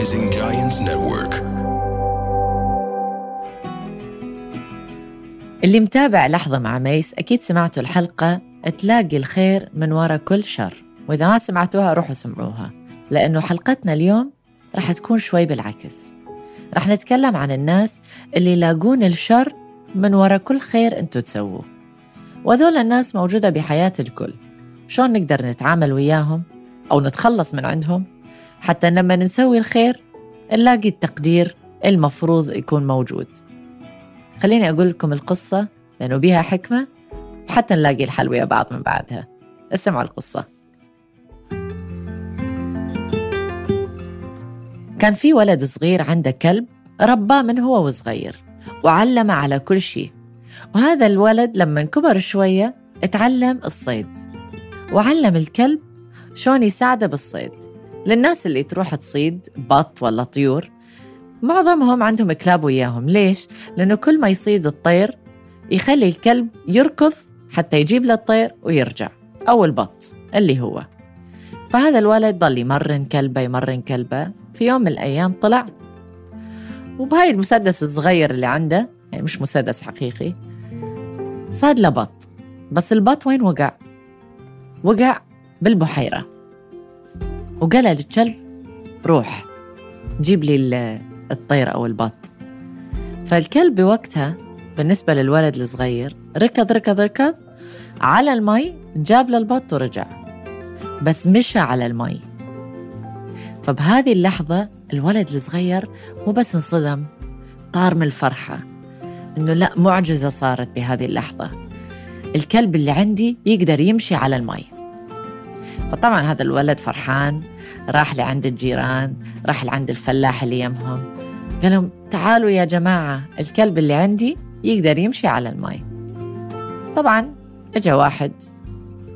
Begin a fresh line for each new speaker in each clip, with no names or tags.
Rising Giants Network.
اللي متابع لحظة مع ميس أكيد سمعتوا الحلقة تلاقي الخير من وراء كل شر. وإذا ما سمعتوها روحوا سمعوها لأنه حلقتنا اليوم رح تكون شوي بالعكس. رح نتكلم عن الناس اللي يلاقون الشر من وراء كل خير أنتوا تسووه. وهذول الناس موجودة بحياة الكل. شلون نقدر نتعامل وياهم أو نتخلص من عندهم؟ حتى لما نسوي الخير نلاقي التقدير المفروض يكون موجود. خليني أقول لكم القصة لأنه بيها حكمة وحتى نلاقي الحل ويا بعض من بعدها. اسمعوا القصة. كان في ولد صغير عنده كلب رباه من هو وصغير وعلمه على كل شيء. وهذا الولد لما كبر شوية اتعلم الصيد. وعلم الكلب شلون يساعده بالصيد. للناس اللي تروح تصيد بط ولا طيور معظمهم عندهم كلاب وياهم. ليش؟ لأنه كل ما يصيد الطير يخلي الكلب يركض حتى يجيب له الطير ويرجع. أو البط اللي هو. فهذا الولد ضل يمرن كلبه يمرن كلبه. في يوم من الأيام طلع. وبهاي المسدس الصغير اللي عنده يعني مش مسدس حقيقي صاد له بط. بس البط وين وقع؟ وقع بالبحيرة. وقال للكلب روح جيب لي الطير أو البط. فالكلب بوقتها بالنسبة للولد الصغير ركض ركض ركض على المي جاب له البط ورجع بس مشى على المي. فبهذه اللحظة الولد الصغير مو بس انصدم طار من الفرحة إنه لا معجزة صارت بهذه اللحظة. الكلب اللي عندي يقدر يمشي على المي. فطبعا هذا الولد فرحان راح لعند الجيران راح لعند الفلاح اللي يمهم. قال لهم تعالوا يا جماعة الكلب اللي عندي يقدر يمشي على المي طبعا اجى واحد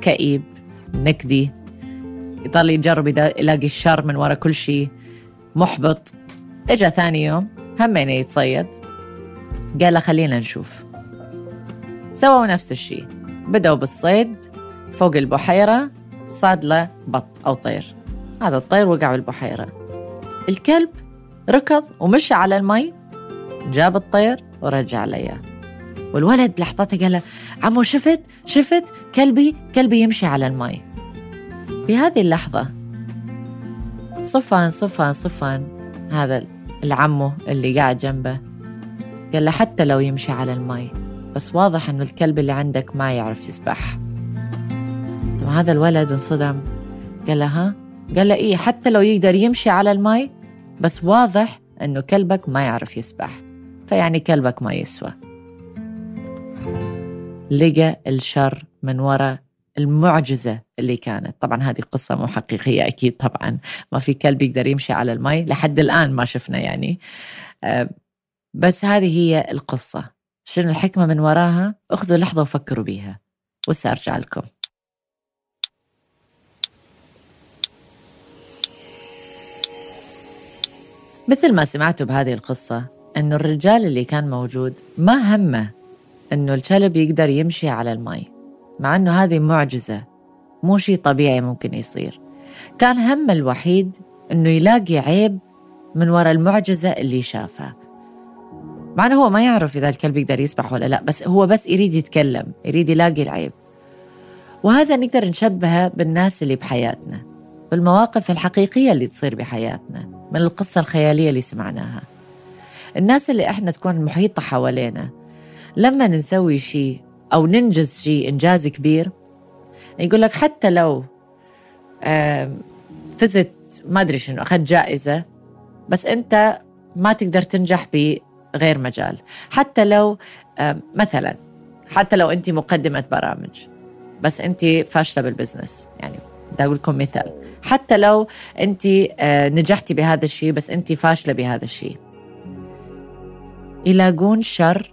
كئيب نكدي يضل يجرب يلاقي الشر من ورا كل شيء محبط. اجى ثاني يوم همين يتصيد. قال له خلينا نشوف. سووا نفس الشيء. بدأوا بالصيد فوق البحيرة صاد له بط أو طير. هذا الطير وقع بالبحيرة. الكلب ركض ومشى على المي جاب الطير ورجع له إياه. والولد بلحظتها قال له عمو شفت؟ شفت؟ كلبي كلبي يمشي على المي. في هذه اللحظة صفان صفان صفان هذا العمو اللي قاعد جنبه قال له حتى لو يمشي على المي. بس واضح إنه الكلب اللي عندك ما يعرف يسبح. طب هذا الولد انصدم. قال له ها؟ قال له إيه حتى لو يقدر يمشي على المي بس واضح إنه كلبك ما يعرف يسبح. فيعني كلبك ما يسوى. لقى الشر من وراء المعجزة اللي كانت. طبعا هذه قصة مو حقيقية أكيد طبعا. ما في كلب يقدر يمشي على المي لحد الآن ما شفنا يعني. آه، بس هذه هي القصة. شنو الحكمة من وراها؟ أخذوا لحظة وفكروا بيها. وسأرجع لكم. مثل ما سمعتوا بهذه القصة أنه الرجال اللي كان موجود ما همه أنه الكلب يقدر يمشي على المي مع أنه هذه معجزة مو شيء طبيعي ممكن يصير. كان هم الوحيد أنه يلاقي عيب من وراء المعجزة اللي شافها مع أنه هو ما يعرف إذا الكلب يقدر يسبح ولا لا بس هو بس يريد يتكلم يريد يلاقي العيب. وهذا نقدر نشبهه بالناس اللي بحياتنا بالمواقف الحقيقية اللي تصير بحياتنا. من القصة الخيالية اللي سمعناها. الناس اللي إحنا تكون محيطة حوالينا لما نسوي شيء أو ننجز شيء إنجاز كبير يقول لك حتى لو فزت ما أدري شنو أخذت جائزة بس أنت ما تقدر تنجح بغير مجال. حتى لو مثلا حتى لو أنت مقدمة برامج بس أنت فاشلة بالبزنس. يعني بدي أقول لكم مثال. حتى لو أنت آه، نجحتي بهذا الشيء بس أنت فاشلة بهذا الشيء. يلاقون شر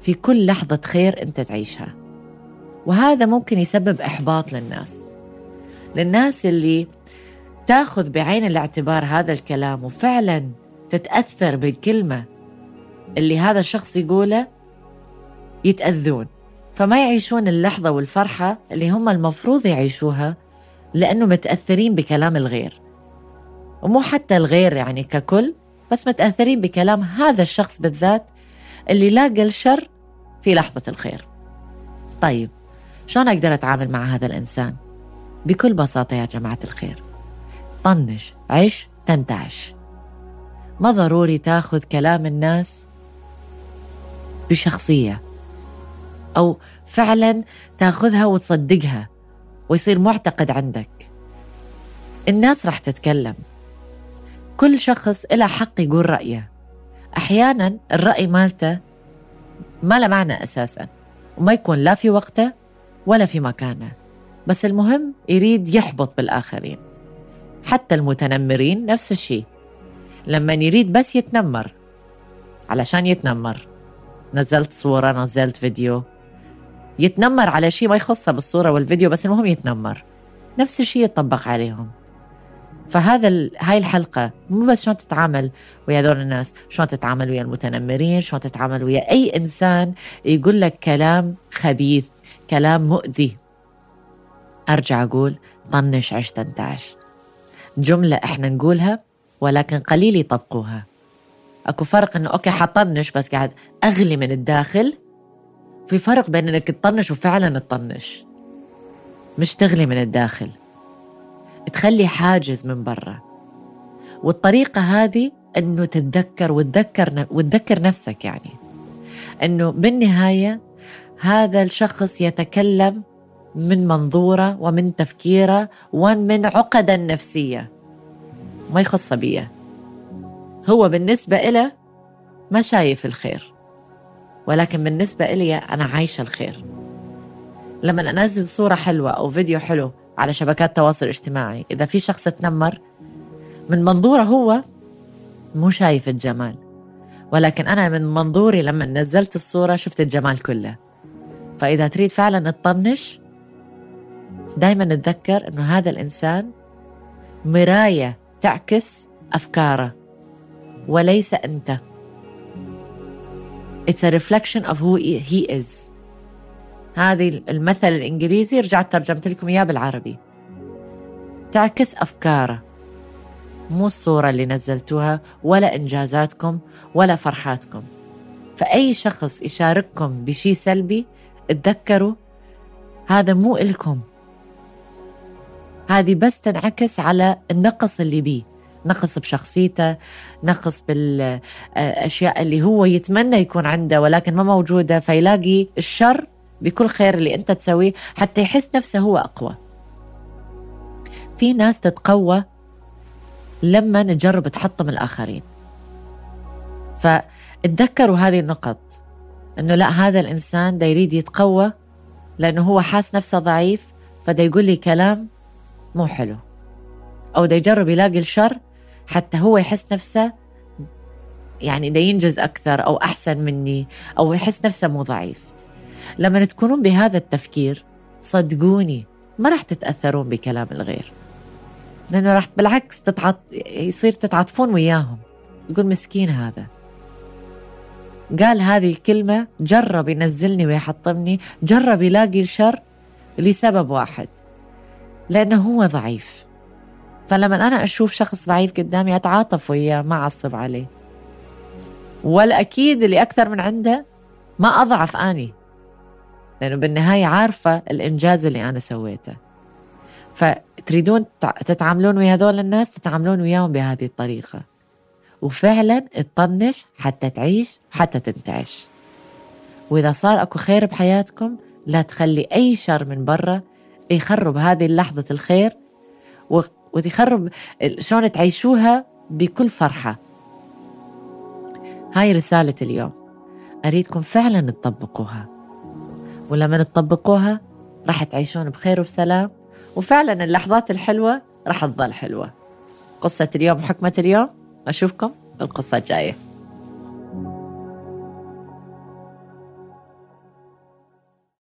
في كل لحظة خير أنت تعيشها. وهذا ممكن يسبب إحباط للناس. للناس اللي تاخذ بعين الاعتبار هذا الكلام وفعلا تتأثر بالكلمة اللي هذا الشخص يقوله يتأذون. فما يعيشون اللحظة والفرحة اللي هم المفروض يعيشوها لأنه متأثرين بكلام الغير. ومو حتى الغير يعني ككل بس متأثرين بكلام هذا الشخص بالذات اللي لاقى الشر في لحظة الخير. طيب شلون أقدر أتعامل مع هذا الإنسان؟ بكل بساطة يا جماعة الخير طنش عش تنتعش. ما ضروري تاخذ كلام الناس بشخصية أو فعلا تاخذها وتصدقها. ويصير معتقد عندك. الناس رح تتكلم. كل شخص له حق يقول رأيه. أحيانا الرأي مالته ما له معنى أساسا وما يكون لا في وقته ولا في مكانه. بس المهم يريد يحبط بالآخرين. حتى المتنمرين نفس الشيء. لما يريد بس يتنمر. علشان يتنمر. نزلت صورة نزلت فيديو. يتنمر على شيء ما يخصه بالصورة والفيديو بس المهم يتنمر. نفس الشيء يطبق عليهم. فهذا. هاي الحلقة مو بس شلون تتعامل ويا هذول الناس شلون تتعامل ويا المتنمرين شلون تتعامل ويا أي إنسان يقول لك كلام خبيث كلام مؤذي. أرجع أقول طنش عش تنتعش. جملة إحنا نقولها ولكن قليل يطبقوها. أكو فرق إنه أوكي حطنش بس قاعد أغلي من الداخل في فرق بين إنك تطنش وفعلا تطنش. مش تغلي من الداخل. تخلي حاجز من برا. والطريقة هذه إنه تتذكر وتذكر وتذكر نفسك يعني. إنه بالنهاية هذا الشخص يتكلم من منظوره ومن تفكيره ومن عقده النفسية. ما يخص بيه هو بالنسبة إله ما شايف الخير. ولكن بالنسبة إلي أنا عايشة الخير. لما أنزل صورة حلوة أو فيديو حلو على شبكات التواصل الاجتماعي إذا في شخص تنمر من منظوره هو مو شايف الجمال. ولكن أنا من منظوري لما نزلت الصورة شفت الجمال كله. فإذا تريد فعلا تطنش دايما نتذكر أنه هذا الإنسان مراية تعكس أفكاره وليس أنت. It's a reflection of who he is. هذه المثل الإنجليزي رجعت ترجمت لكم إياه بالعربي. تعكس أفكاره. مو الصورة اللي نزلتوها ولا إنجازاتكم ولا فرحاتكم. فأي شخص يشارككم بشي سلبي تذكروا هذا مو إلكم. هذه بس تنعكس على النقص اللي بيه. نقص بشخصيته نقص بالأشياء اللي هو يتمنى يكون عنده ولكن ما موجودة فيلاقي الشر بكل خير اللي أنت تسويه حتى يحس نفسه هو أقوى. في ناس تتقوى لما نجرب تحطم الآخرين. فتذكروا هذه النقط إنه لا هذا الإنسان دا يريد يتقوى لأنه هو حاس نفسه ضعيف فدا يقول لي كلام مو حلو. أو دا يجرب يلاقي الشر حتى هو يحس نفسه يعني ده ينجز أكثر أو أحسن مني أو يحس نفسه مو ضعيف. لما تكونون بهذا التفكير صدقوني ما راح تتأثرون بكلام الغير. لأنه راح بالعكس تتعط... يصير تتعاطفون وياهم. تقول مسكين هذا. قال هذه الكلمة جرب ينزلني ويحطمني جرب يلاقي الشر لسبب واحد لأنه هو ضعيف. فلما أنا أشوف شخص ضعيف قدامي أتعاطف وياه ما أعصب عليه. والأكيد اللي أكثر من عنده ما أضعف أني لأنه بالنهاية عارفة الإنجاز اللي أنا سويته. فتريدون تتعاملون ويا هذول الناس؟ تتعاملون وياهم بهذه الطريقة. وفعلا تطنش حتى تعيش حتى تنتعش. وإذا صار أكو خير بحياتكم لا تخلي أي شر من برا يخرب هذه اللحظة الخير وتخرب شلون تعيشوها بكل فرحة. هاي رسالة اليوم. أريدكم فعلا تطبقوها. ولما تطبقوها راح تعيشون بخير وبسلام وفعلا اللحظات الحلوة رح تظل حلوة. قصة اليوم وحكمة اليوم أشوفكم بالقصة الجاية.